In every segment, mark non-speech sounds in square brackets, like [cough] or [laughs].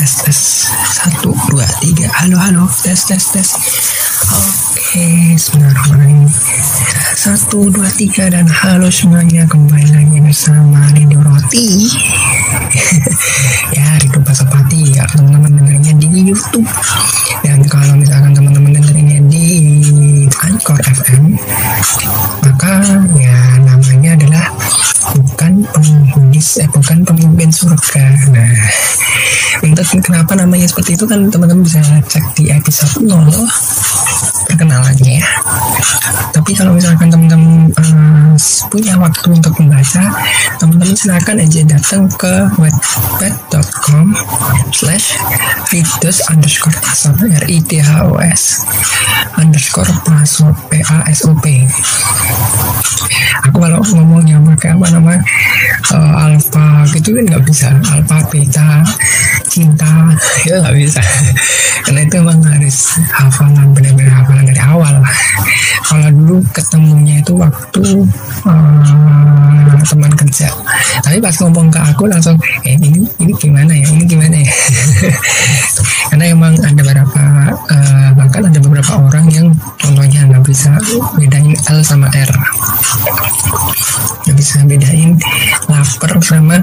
tes tes satu dua tiga. Halo halo. Tes tes tes. Oke Bismillahirrahmanirrahim satu dua tiga dan halo semuanya. Kembali lagi bersama Rido Roti. [laughs] Ya Rido Pasapati. Ya teman-teman dengarnya di YouTube. Dan kalau misalkan teman-teman kenapa namanya seperti itu kan teman-teman bisa cek di episode 0 perkenalannya ya. Tapi kalau misalkan teman-teman uh, punya waktu untuk membaca teman-teman silahkan aja datang ke webpad.com slash ridos underscore pasop r i d h o s underscore pasop p a s o p. Aku kalau ngomongnya pakai apa nama uh, alpha gitu kan nggak bisa alpha beta cinta. [laughs] Itu nggak bisa. Karena itu emang harus hafalan benar-benar hafalan dari awal. Kalau dulu ketemunya itu waktu uh, teman kerja. Tapi pas ngomong ke aku langsung eh ini ini gimana ya? Ini gimana ya? [laughs] Karena emang ada beberapa uh, bahkan ada beberapa orang yang contohnya nggak bisa bedain L sama R nggak bisa bedain lapar sama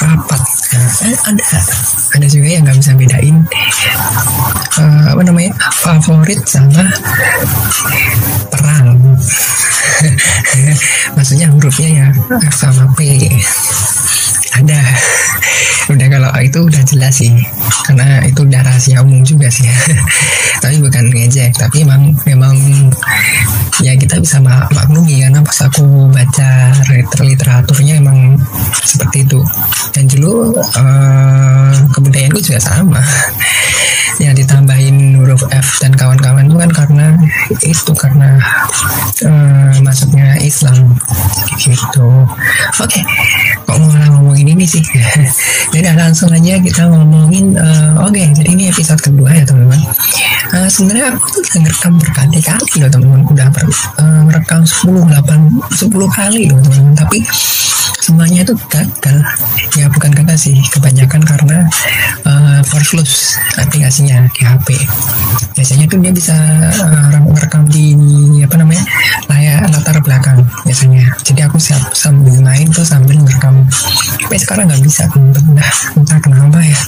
rapat. Nah, ada ada juga yang nggak bisa bedain. Uh, apa namanya? Favorit sama perang. [laughs] Maksudnya hurufnya ya F sama P. Ada. Udah kalau itu udah jelas sih. Karena itu udah rahasia umum juga sih. [laughs] Tapi bukan ngejek tapi emang memang ya kita bisa mak maklumi karena pas aku baca literaturnya emang seperti itu. Dan dulu uh, kebudayaanku juga sama yang ditambahin huruf F dan kawan-kawan. Itu kan karena itu karena uh, masuknya Islam. Gitu. Oke okay. kok malah ngomongin ini sih? [laughs] Jadi langsung aja kita ngomongin uh, oke okay, jadi ini episode kedua ya teman-teman. Uh, sebenarnya aku tuh udah ngerekam berkali-kali loh teman-teman. Udah ber, uh, merekam 10 8 10 kali loh teman-teman. Tapi semuanya itu gagal. Ya bukan gagal sih. Kebanyakan karena uh, force loose aplikasinya di HP biasanya tuh dia bisa uh, merekam di apa namanya layar latar belakang biasanya. Jadi aku siap sambil main tuh sambil merekam tapi sekarang nggak bisa nah entah kenapa ya.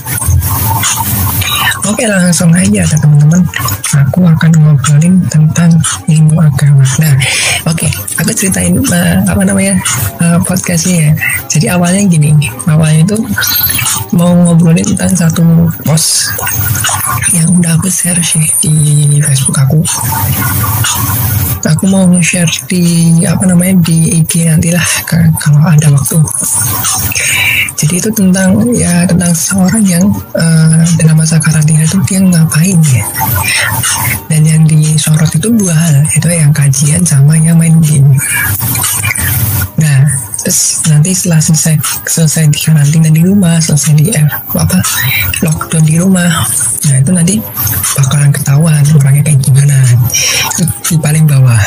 Oke langsung aja teman-teman. Aku akan ngobrolin tentang ilmu agama. Nah oke. Okay, aku ceritain uh, apa namanya uh, podcastnya ya Jadi awalnya gini Awalnya itu mau ngobrolin tentang satu post Yang udah aku share sih di Facebook aku. Aku mau nge-share di apa namanya di IG nantilah kalau ada waktu. Jadi itu tentang ya tentang seorang yang uh, dalam masa karantina itu dia ngapain ya? Dan yang disorot itu dua hal itu yang kajian sama yang main game. Nah terus nanti setelah selesai selesai di karantina di rumah selesai di eh, apa lockdown di rumah nah itu nanti bakalan ketahuan orangnya kayak gimana. Itu di paling bawah.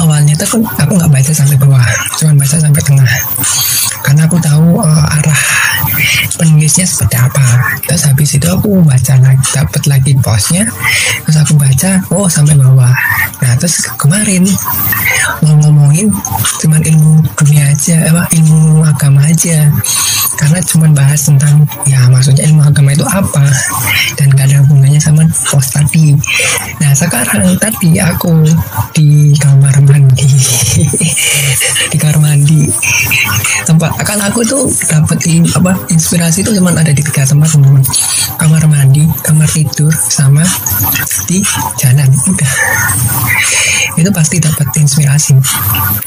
Awalnya tuh kan aku nggak baca sampai bawah cuma baca sampai tengah. Karena aku tahu uh, arah penulisnya seperti apa? Terus habis itu aku baca lagi dapat lagi postnya. Terus aku baca oh sampai bawah. Nah terus kemarin ngomongin cuma ilmu dunia aja apa ilmu agama aja karena cuma bahas tentang ya maksudnya ilmu agama itu apa dan gak ada hubungannya sama post tadi. Nah sekarang tadi aku di kamar mandi. [laughs] Di kamar mandi. Tempat kan aku tuh dapat apa inspirasi itu cuma ada di tiga tempat teman kamar mandi kamar tidur sama di jalan udah. Itu pasti dapat inspirasi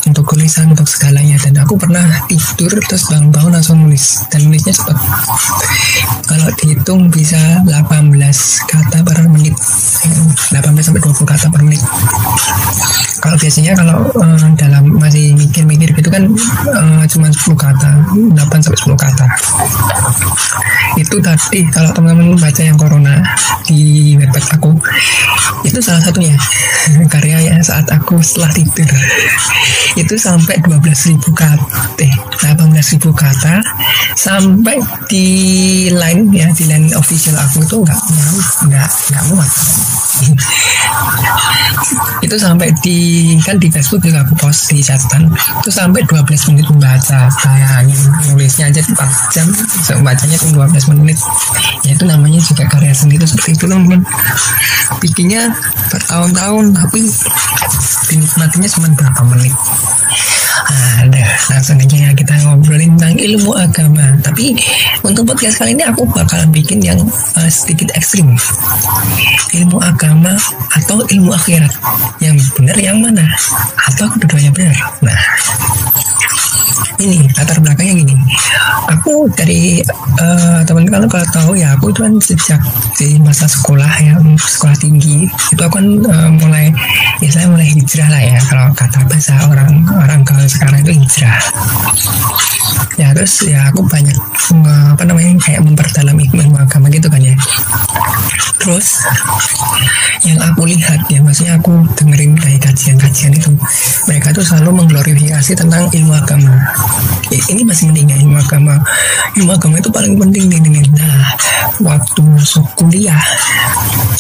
untuk tulisan untuk segalanya. Dan aku pernah tidur terus bangun-bangun langsung nulis dan nulisnya cepat kalau dihitung bisa 18 kata per menit. 18 sampai 20 kata per menit. Kalau biasanya kalau um, dalam masih mikir-mikir gitu kan uh, cuma 10 kata 8 sampai 10 kata. Itu tadi kalau teman-teman baca yang corona di website aku itu salah satunya [laughs] karya ya saat aku setelah tidur. Itu sampai 12.000 kata 18.000 kata sampai di line ya di line official aku itu nggak nggak nggak muat. Itu sampai di kan di Facebook juga aku post di catatan. Itu sampai 12 menit membaca. Bayangin nulisnya aja 4 jam bacanya cuma 12 menit. Ya itu namanya juga karya seni itu seperti itu kan bikinnya bertahun-tahun tapi dinikmatinya cuma berapa menit ada langsung aja ya kita ngobrolin tentang ilmu agama. Tapi untuk podcast kali ini aku bakalan bikin yang uh, sedikit ekstrim. Ilmu agama atau ilmu akhirat. Yang benar yang mana? Atau keduanya benar? Nah ini latar belakangnya gini. Aku dari uh, teman-teman kalau tahu ya aku itu kan sejak di masa sekolah ya sekolah tinggi. Itu aku kan uh, mulai ya saya mulai hijrah lah ya kalau kata bahasa orang orang kalau sekarang itu hijrah. Ya terus ya aku banyak uh, apa namanya kayak memperdalam ilmu agama gitu kan ya. Terus yang aku lihat ya maksudnya aku dengerin kayak kajian-kajian itu mereka tuh selalu mengglorifikasi tentang ilmu agama ini masih mending ya ilmu agama ilmu agama itu paling penting nih nih nah waktu masuk kuliah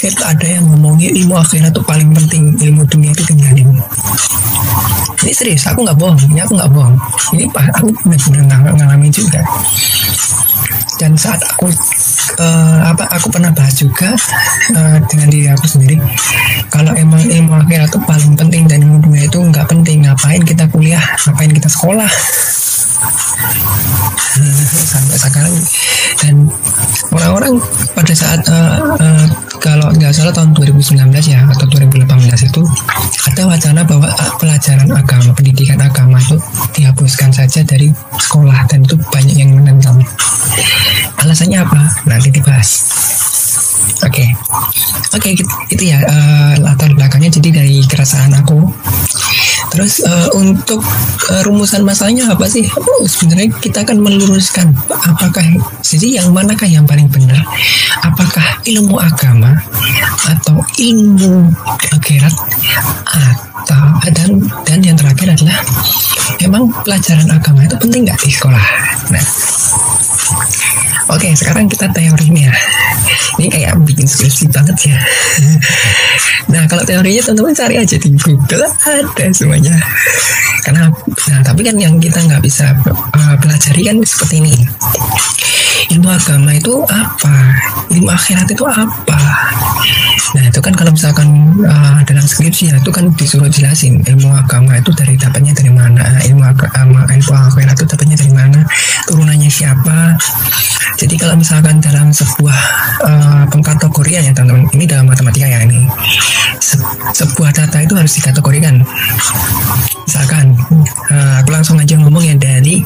itu ada yang ngomongnya ilmu akhirat itu paling penting ilmu dunia itu tinggalin ini serius aku nggak bohong ini aku nggak bohong. Ini aku benar-benar ngalamin juga. Dan saat aku uh, apa aku pernah bahas juga uh, dengan diri aku sendiri kalau emang ilmu akhirat itu paling penting dan ilmu dunia itu nggak penting ngapain kita kuliah ngapain kita sekolah [laughs] sampai sekarang. Dan orang-orang pada saat uh, uh, kalau nggak salah tahun 2019 ya atau 2018 itu ada wacana bahwa uh, pelajaran agama pendidikan agama itu dihapuskan saja dari sekolah dan itu banyak yang menentang. Alasannya apa? Nanti dibahas. Oke. Okay. oke okay, gitu, itu ya uh, latar belakangnya. Jadi dari keresahan aku Terus uh, untuk uh, rumusan masalahnya apa sih? Oh, sebenarnya kita akan meluruskan apakah jadi yang manakah yang paling benar? Apakah ilmu agama atau ilmu akhirat atau dan dan yang terakhir adalah emang pelajaran agama itu penting nggak di sekolah? Nah, Oke, sekarang kita teorinya. Ini kayak bikin skripsi banget ya. Nah, kalau teorinya teman-teman cari aja di Google ada semuanya. Karena, nah, tapi kan yang kita nggak bisa uh, pelajari kan seperti ini. Ilmu agama itu apa? Ilmu akhirat itu apa? Nah itu kan kalau misalkan uh, dalam skripsi ya itu kan disuruh jelasin ilmu agama itu dari dapatnya dari mana, ilmu agama, ilmu akhirat itu dapatnya dari mana, turunannya siapa. Jadi kalau misalkan dalam sebuah uh, pengkategorian ya teman-teman, ini dalam matematika ya ini, Se sebuah data itu harus dikategorikan. Misalkan uh, aku langsung aja ngomong ya dari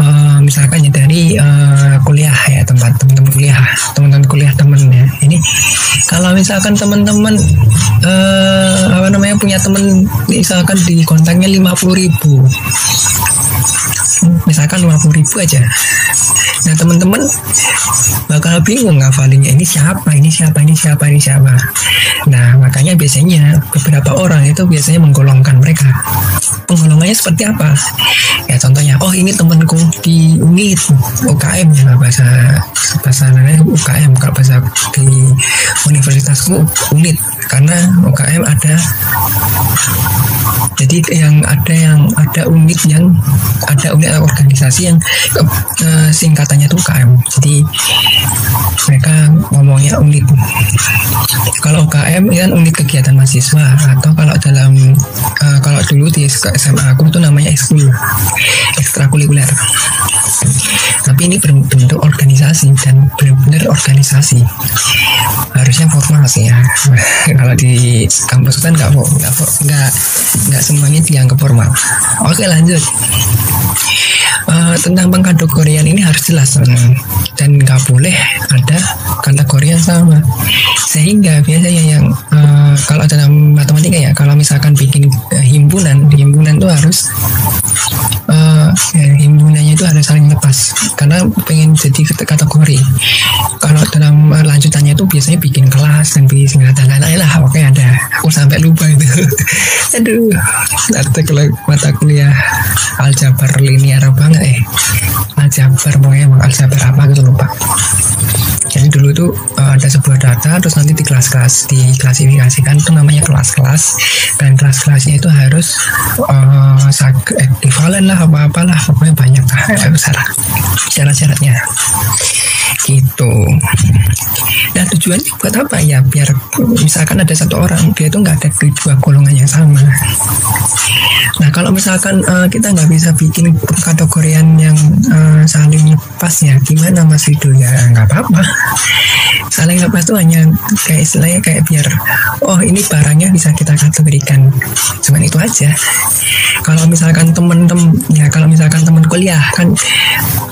uh, misalkan ya dari uh, kuliah ya tempat teman-teman kuliah, teman-teman kuliah teman ya. Ini kalau misalkan teman-teman uh, apa namanya punya teman misalkan di kontaknya lima puluh ribu misalkan lima puluh ribu aja nah teman-teman bakal bingung ngafalinnya ini siapa ini siapa ini siapa ini siapa. Nah makanya biasanya beberapa orang itu biasanya menggolongkan mereka. Penggolongannya seperti apa? Ya contohnya oh ini temanku di UNIT UKM ya bahasa bahasa UKM kalau bahasa di universitasku UNIT karena UKM ada jadi yang ada yang ada unit yang ada unit organisasi yang uh, singkatannya tuh UKM jadi mereka ngomongnya unit kalau UKM ini kan unit kegiatan mahasiswa. Atau kalau dalam uh, kalau dulu di SMA aku tuh namanya ekskul ekstrakurikuler. Tapi ini berbentuk organisasi dan benar-benar organisasi. Harusnya formal sih ya. [laughs] Kalau di kampus kan nggak nggak nggak semuanya dianggap formal. Oke lanjut uh, tentang pengkategorian ini harus jelas dan nggak boleh ada kategori yang sama sehingga biasanya yang uh, kalau dalam matematika ya kalau misalkan bikin uh, himpunan himpunan itu harus uh, ya, himpunannya itu harus saling lepas. Karena pengen jadi kategori. Kalau dalam lanjutannya itu biasanya bikin kelas dan bikin dan lain-lain lah oke ada. Aku sampai lupa itu. [laughs] Aduh nanti kalau mata kuliah aljabar linear enggak eh. Aljabar pokoknya emang aljabar apa gitu lupa. Jadi dulu uh, ada sebuah data terus nanti di kelas-kelas diklasifikasikan itu namanya kelas-kelas. Dan kelas-kelasnya itu harus uh, lah apa-apalah pokoknya banyak lah syarat syarat-syaratnya gitu. Nah tujuannya buat apa? Ya biar misalkan ada satu orang dia itu nggak ada di dua golongan yang sama. Nah kalau misalkan uh, kita nggak bisa bikin kategorian yang uh, saling lepas ya gimana mas Rido ya nggak apa-apa. Saling lepas itu hanya kayak istilahnya kayak biar oh ini barangnya bisa kita kategorikan. Cuman itu aja. Kalau misalkan temen-temen ya kalau misalkan temen kuliah kan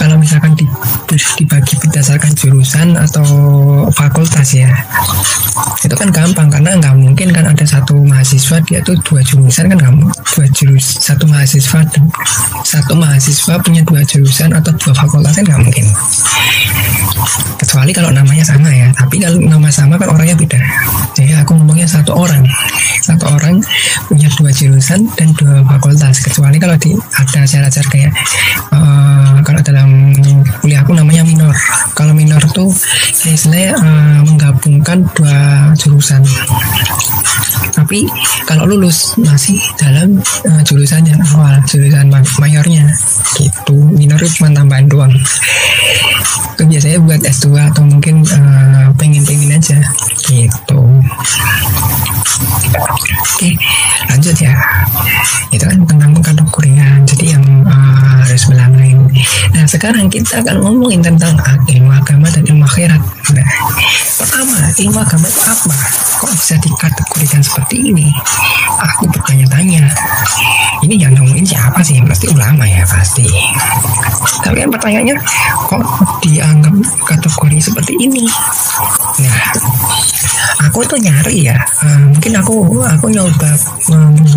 kalau misalkan di, dibagi berdasarkan jurusan atau fakultas ya. Itu kan gampang karena nggak mungkin kan ada satu mahasiswa dia tuh dua jurusan kan kamu dua jurus satu mahasiswa satu mahasiswa punya dua jurusan atau dua fakultas kan nggak mungkin. Kecuali kalau namanya sama ya tapi kalau nama sama kan orangnya beda. Jadi aku ngomongnya satu orang. Satu orang punya dua jurusan dan dua fakultas. Kecuali kalau di ada syarat-syarat kayak uh, kalau dalam kuliah aku namanya minor. Kalau minor tuh istilahnya uh, menggabungkan dua jurusan. Tapi kalau lulus masih dalam uh, jurusan yang awal jurusan mayornya. Gitu. Minor itu cuma tambahan doang. Itu biasanya buat S2 atau mungkin uh, pengen-pengen aja. Gitu. Oke lanjut ya. Itu kan tentang pengkategorian jadi yang uh, harus lain nah sekarang kita akan ngomongin tentang ilmu agama dan ilmu akhirat. Nah pertama ilmu agama itu apa? Kok bisa dikategorikan seperti ini? Aku bertanya-tanya ini yang ngomongin siapa sih pasti ulama ya pasti. Tapi yang pertanyaannya kok dianggap kategori seperti ini? Nah aku tuh nyari ya. Uh, mungkin aku aku nyoba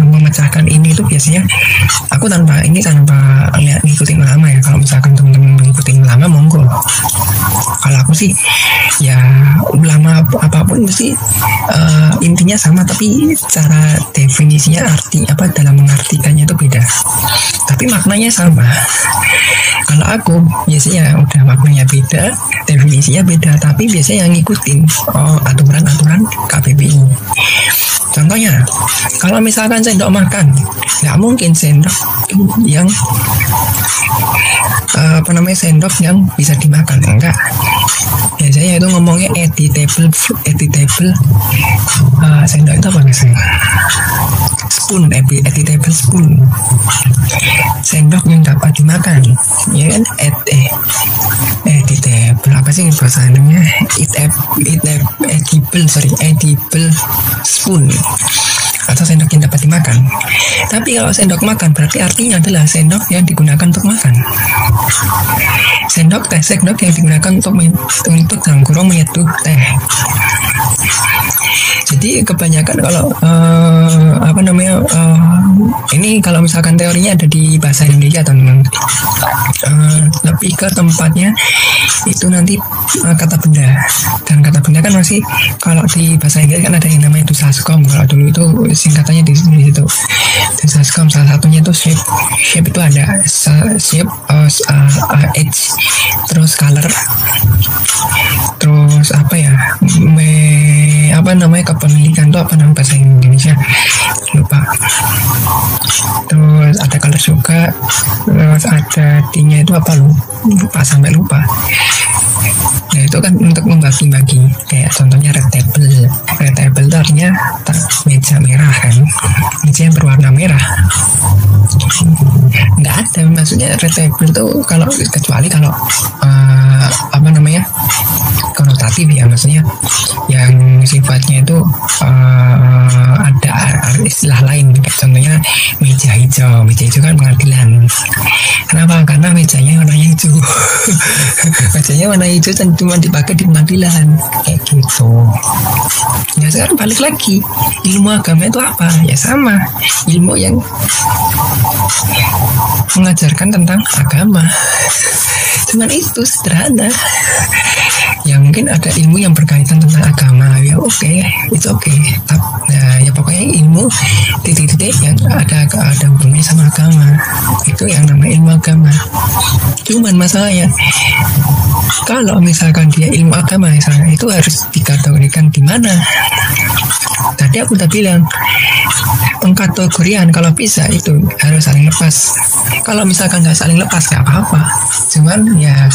memecahkan ini tuh biasanya aku tanpa ini tanpa lihat ngikutin lama ya. Kalau misalkan teman-teman ngikutin lama monggo. Kalau aku sih ya ulama apa pun mesti uh, intinya sama tapi cara definisinya arti apa dalam mengartikannya itu beda. Tapi maknanya sama. Kalau aku biasanya udah maknanya beda definisinya beda tapi biasanya yang ngikutin oh aturan-aturan KPBI Contohnya, kalau misalkan sendok makan, nggak mungkin sendok yang uh, apa namanya sendok yang bisa dimakan, enggak. Biasanya itu ngomongnya editable, editable uh, sendok itu apa biasanya? Spoon, editable spoon. Sendok yang dapat dimakan, ya kan? Ed, eh, editable apa sih bahasa Indonesia? Edible, edible, sorry, edible spoon atau sendok yang dapat dimakan. Tapi kalau sendok makan berarti artinya adalah sendok yang digunakan untuk makan. Sendok teh, sendok yang digunakan untuk untuk dalam kurung menyeduh teh. Jadi kebanyakan kalau uh, apa namanya uh, ini kalau misalkan teorinya ada di bahasa Indonesia teman-teman uh, lebih ke tempatnya itu nanti uh, kata benda dan kata benda kan masih kalau di bahasa Inggris kan ada yang namanya dusaskom kalau dulu itu singkatannya di, di situ. Dusaskom salah satunya itu shape shape itu ada. Shape uh, uh, edge. Terus color. Terus apa ya? Me, apa namanya? Kepemilikan itu apa nama bahasa Indonesia lupa. Terus ada color juga terus ada D-nya itu apa lu? Lupa sampai lupa. Nah itu kan untuk membagi-bagi. Kayak contohnya red table. Red table itu artinya meja merah kan, meja yang berwarna merah. Nggak ada. Maksudnya red table itu kalau kecuali kalau uh, apa namanya konotatif ya maksudnya. Yang sifatnya itu uh, istilah lain. Contohnya meja hijau. Meja hijau kan pengadilan. Kenapa? Karena mejanya warnanya hijau. [laughs] Mejanya warna hijau dan cuma dipakai di pengadilan. Kayak gitu. Ya sekarang balik lagi. Ilmu agama itu apa? Ya sama. Ilmu yang mengajarkan tentang agama. Cuman itu sederhana ya mungkin ada ilmu yang berkaitan tentang agama. Ya oke okay, itu oke okay. nah ya pokoknya ilmu titik-titik yang ada ada hubungannya sama agama. Itu yang nama ilmu agama. Cuman masalahnya kalau misalkan dia ilmu agama misalnya itu harus dikategorikan di mana? Tadi aku udah bilang pengkategorian kalau bisa itu harus saling lepas. Kalau misalkan nggak saling lepas nggak apa-apa. Cuman ya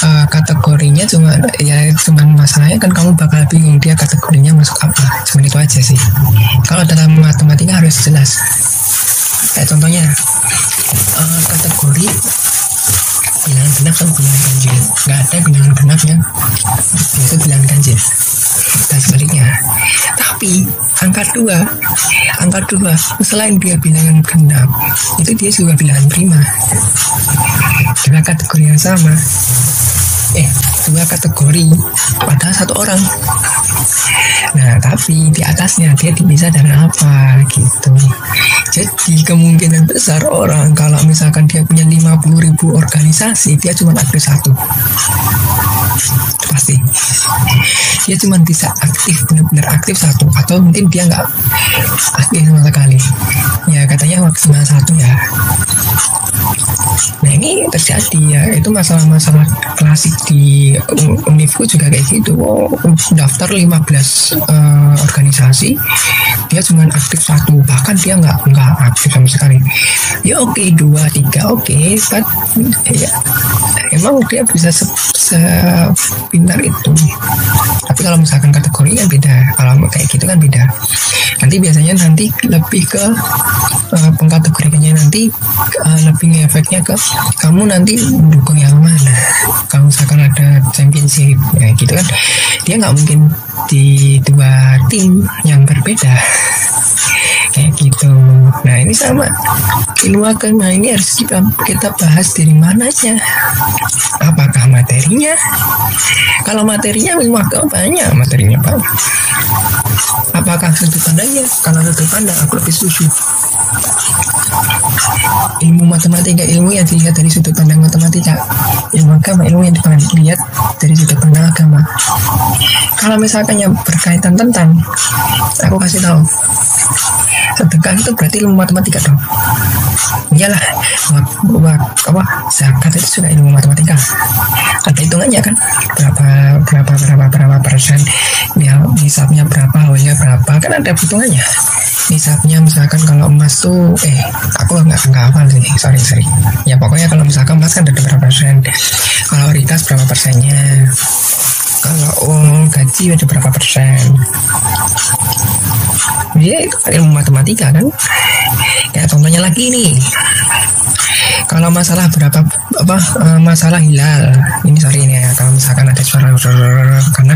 uh, kategorinya cuma ya cuman masalahnya kan kamu bakal bingung dia kategorinya masuk apa. Cuman itu aja sih. Kalau dalam matematika harus jelas. Kayak contohnya uh, kategori bilangan genap sama bilangan ganjil? Nggak ada bilangan genap yang itu bilangan ganjil. Dan sebaliknya. Tapi angka dua. Angka dua. Selain dia bilangan genap itu dia juga bilangan prima. Dengan kategori yang sama. Eh dua kategori. Pada satu orang. Nah tapi di atasnya dia dipisah dari apa? Gitu jadi kemungkinan besar orang kalau misalkan dia punya 50 ribu organisasi dia cuma aktif satu. Pasti. Dia cuma bisa aktif benar-benar aktif satu atau mungkin dia nggak aktif sama sekali. Ya katanya maksimal satu ya. Nah ini terjadi ya. Itu masalah-masalah klasik di Univku juga kayak gitu. Oh, daftar 15 uh, eh, organisasi dia cuma aktif satu. Bahkan dia nggak nggak aktif sama sekali. Ya oke okay, dua tiga oke okay, but ya. Emang dia bisa sepintar itu. Tapi kalau misalkan kategori kan beda kalau kayak gitu kan beda. Nanti biasanya nanti lebih ke uh, pengkategorikannya nanti uh, lebih ngefeknya ke kamu nanti mendukung yang mana. Kalau misalkan ada championship ya gitu kan. Dia nggak mungkin di dua tim yang berbeda kayak gitu. Nah ini sama. Ilmu agama ini harus kita kita bahas dari mananya apakah materinya? Kalau materinya ilmu agama banyak. Materinya banyak. Apakah sudut pandangnya? Kalau sudut pandang aku lebih setuju. Ilmu matematika ilmu yang dilihat dari sudut pandang matematika. Ilmu agama ilmu yang dilihat dari sudut pandang agama. Kalau misalkan yang berkaitan tentang aku kasih tahu sedekah itu berarti ilmu matematika dong. Iyalah apa zakat itu juga ilmu matematika. Ada hitungannya kan? Berapa berapa berapa berapa persen? Ya hisapnya berapa holnya berapa? Kan ada hitungannya. Nisabnya misalkan kalau emas tuh eh aku nggak nggak hafal sih. Sorry sorry. Ya pokoknya kalau misalkan emas kan ada berapa persen? Kalau ritas berapa persennya? Kalau uang gaji ada berapa persen dia itu ilmu matematika kan? Kayak contohnya lagi nih kalau masalah berapa apa uh, masalah hilal. Ini sorry ini ya kalau misalkan ada suara karena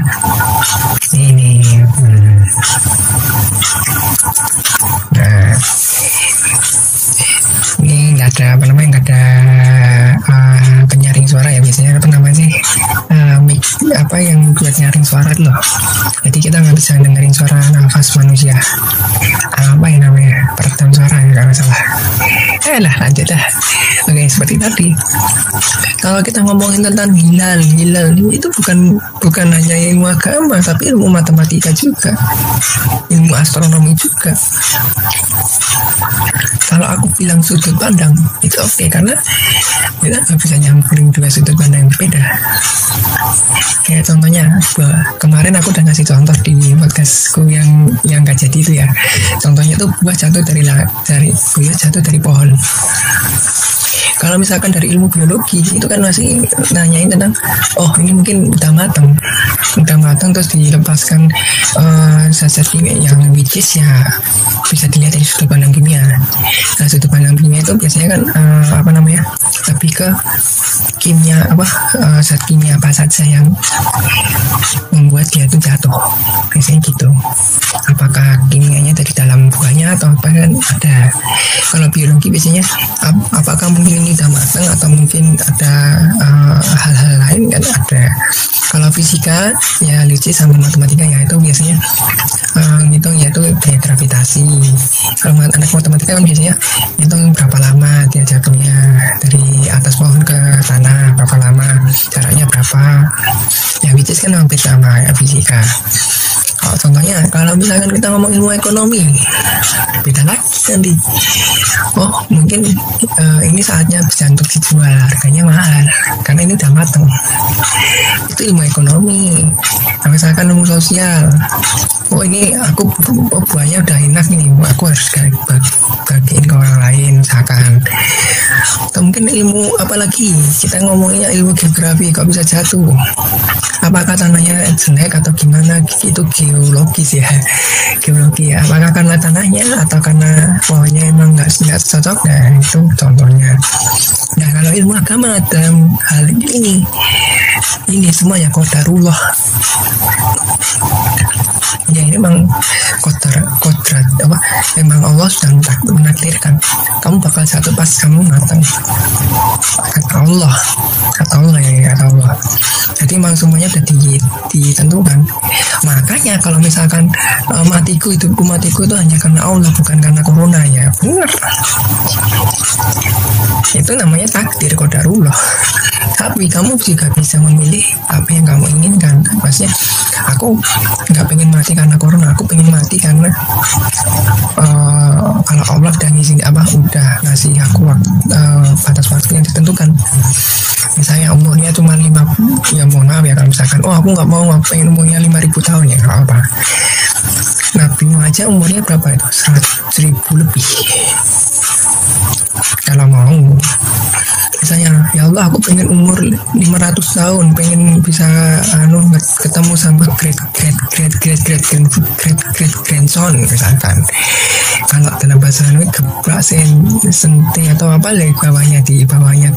ini hmm. nah ini nggak ada apa namanya nggak ada uh, penyaring suara ya biasanya apa namanya sih? Uh, apa yang buat nyaring suara loh jadi kita nggak bisa dengerin suara nafas manusia. Apa yang namanya? Peredam suara ya kalau salah. Eh lah lanjut dah. Oke seperti tadi. Kalau kita ngomongin tentang hilal hilal itu bukan bukan hanya ilmu agama tapi ilmu matematika juga. Ilmu astronomi juga kalau aku bilang sudut pandang itu oke okay, karena kita nggak bisa nyampurin dua sudut pandang yang berbeda. Kayak contohnya kemarin aku udah ngasih contoh di podcastku yang yang gak jadi itu ya. Contohnya tuh buah jatuh dari dari buah jatuh dari pohon kalau misalkan dari ilmu biologi itu kan masih nanyain tentang oh ini mungkin udah matang udah matang terus dilepaskan uh, zat-zat kimia yang which ya bisa dilihat dari sudut pandang kimia nah sudut pandang kimia itu biasanya kan uh, apa namanya lebih ke kimia apa uh, zat kimia apa saja yang membuat dia itu jatuh. Biasanya gitu. Apakah kimianya dari dalam buahnya atau apa kan ada. Kalau biologi biasanya ap apakah mungkin ini udah matang atau mungkin ada eh, hal-hal uh, lain kan ada. Kalau fisika ya Lucy sama matematika ya itu biasanya uh, ngitung yaitu gaya gravitasi. Kalau anak matematika kan biasanya ngitung berapa lama dia jatuhnya dari atas pohon ke tanah berapa lama caranya berapa. Ya which kan hampir sama ya fisika Oh, contohnya kalau misalkan kita ngomong ilmu ekonomi beda lagi nanti. Oh mungkin uh, ini saatnya bisa untuk dijual harganya mahal karena ini udah matang itu ilmu ekonomi nah, misalkan ilmu sosial. Oh ini aku oh, buahnya udah enak nih aku harus bagiin ke orang lain misalkan. Atau mungkin ilmu apa lagi? Kita ngomongnya ilmu geografi kok bisa jatuh? Apakah tanahnya jelek atau gimana? Itu geologis ya. Geologi apakah karena tanahnya atau karena pohonnya emang nggak nggak cocok? Nah itu contohnya. Nah kalau ilmu agama dalam hal ini ini semuanya kodarullah. Ya ini memang kodrat kodrat apa? Memang Allah sudah menakdirkan. Kamu bakal satu pas kamu matang. Kata Allah kata Allah ya kata Allah. Jadi memang semuanya sudah ditentukan makanya kalau misalkan uh, matiku hidupku matiku itu hanya karena Allah bukan karena corona ya. Benar itu namanya takdir kodarullah tapi kamu juga bisa memilih apa yang kamu inginkan maksudnya aku nggak pengen mati karena corona aku pengen mati karena uh, kalau Allah udah ngisi apa udah ngasih aku waktu, uh, batas waktu yang ditentukan. Misalnya umurnya cuma lima ya mohon maaf ya kalau misalkan oh aku nggak mau aku pengen umurnya lima ribu tahun ya nggak apa Nabi aja umurnya berapa itu? Seratus ribu lebih. Kalau mau misalnya ya Allah aku pengen umur 500 tahun pengen bisa anu ketemu sama great great great great great great great great grandson misalkan. Kalau dalam bahasa anu gebrak sen sente atau apa lagi bawahnya di bawahnya.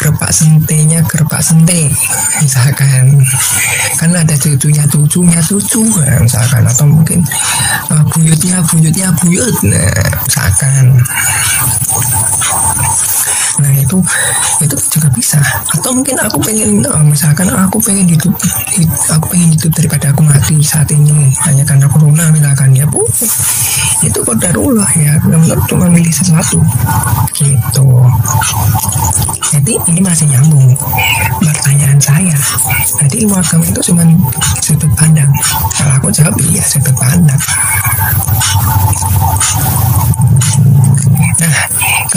Gerpak sentenya gerpak sente misalkan. Kan ada cucunya cucunya cucu ya, misalkan. Atau mungkin uh, buyutnya buyutnya buyut nah misalkan nah itu itu juga bisa. Atau mungkin aku pengen oh, misalkan aku pengen hidup, aku pengen hidup daripada aku mati saat ini. Hanya karena corona misalkan ya bu. Itu kodarullah ya. Benar cuma milih sesuatu. Gitu. Jadi ini masih nyambung. Pertanyaan saya jadi ilmu itu cuma sudut pandang. Kalau aku jawab iya sudut pandang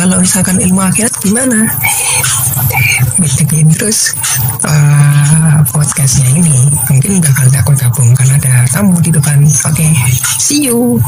kalau misalkan ilmu akhirat gimana? Dengerin terus uh, podcastnya ini. Mungkin bakal aku gabung karena ada tamu di depan. Oke, okay. see you.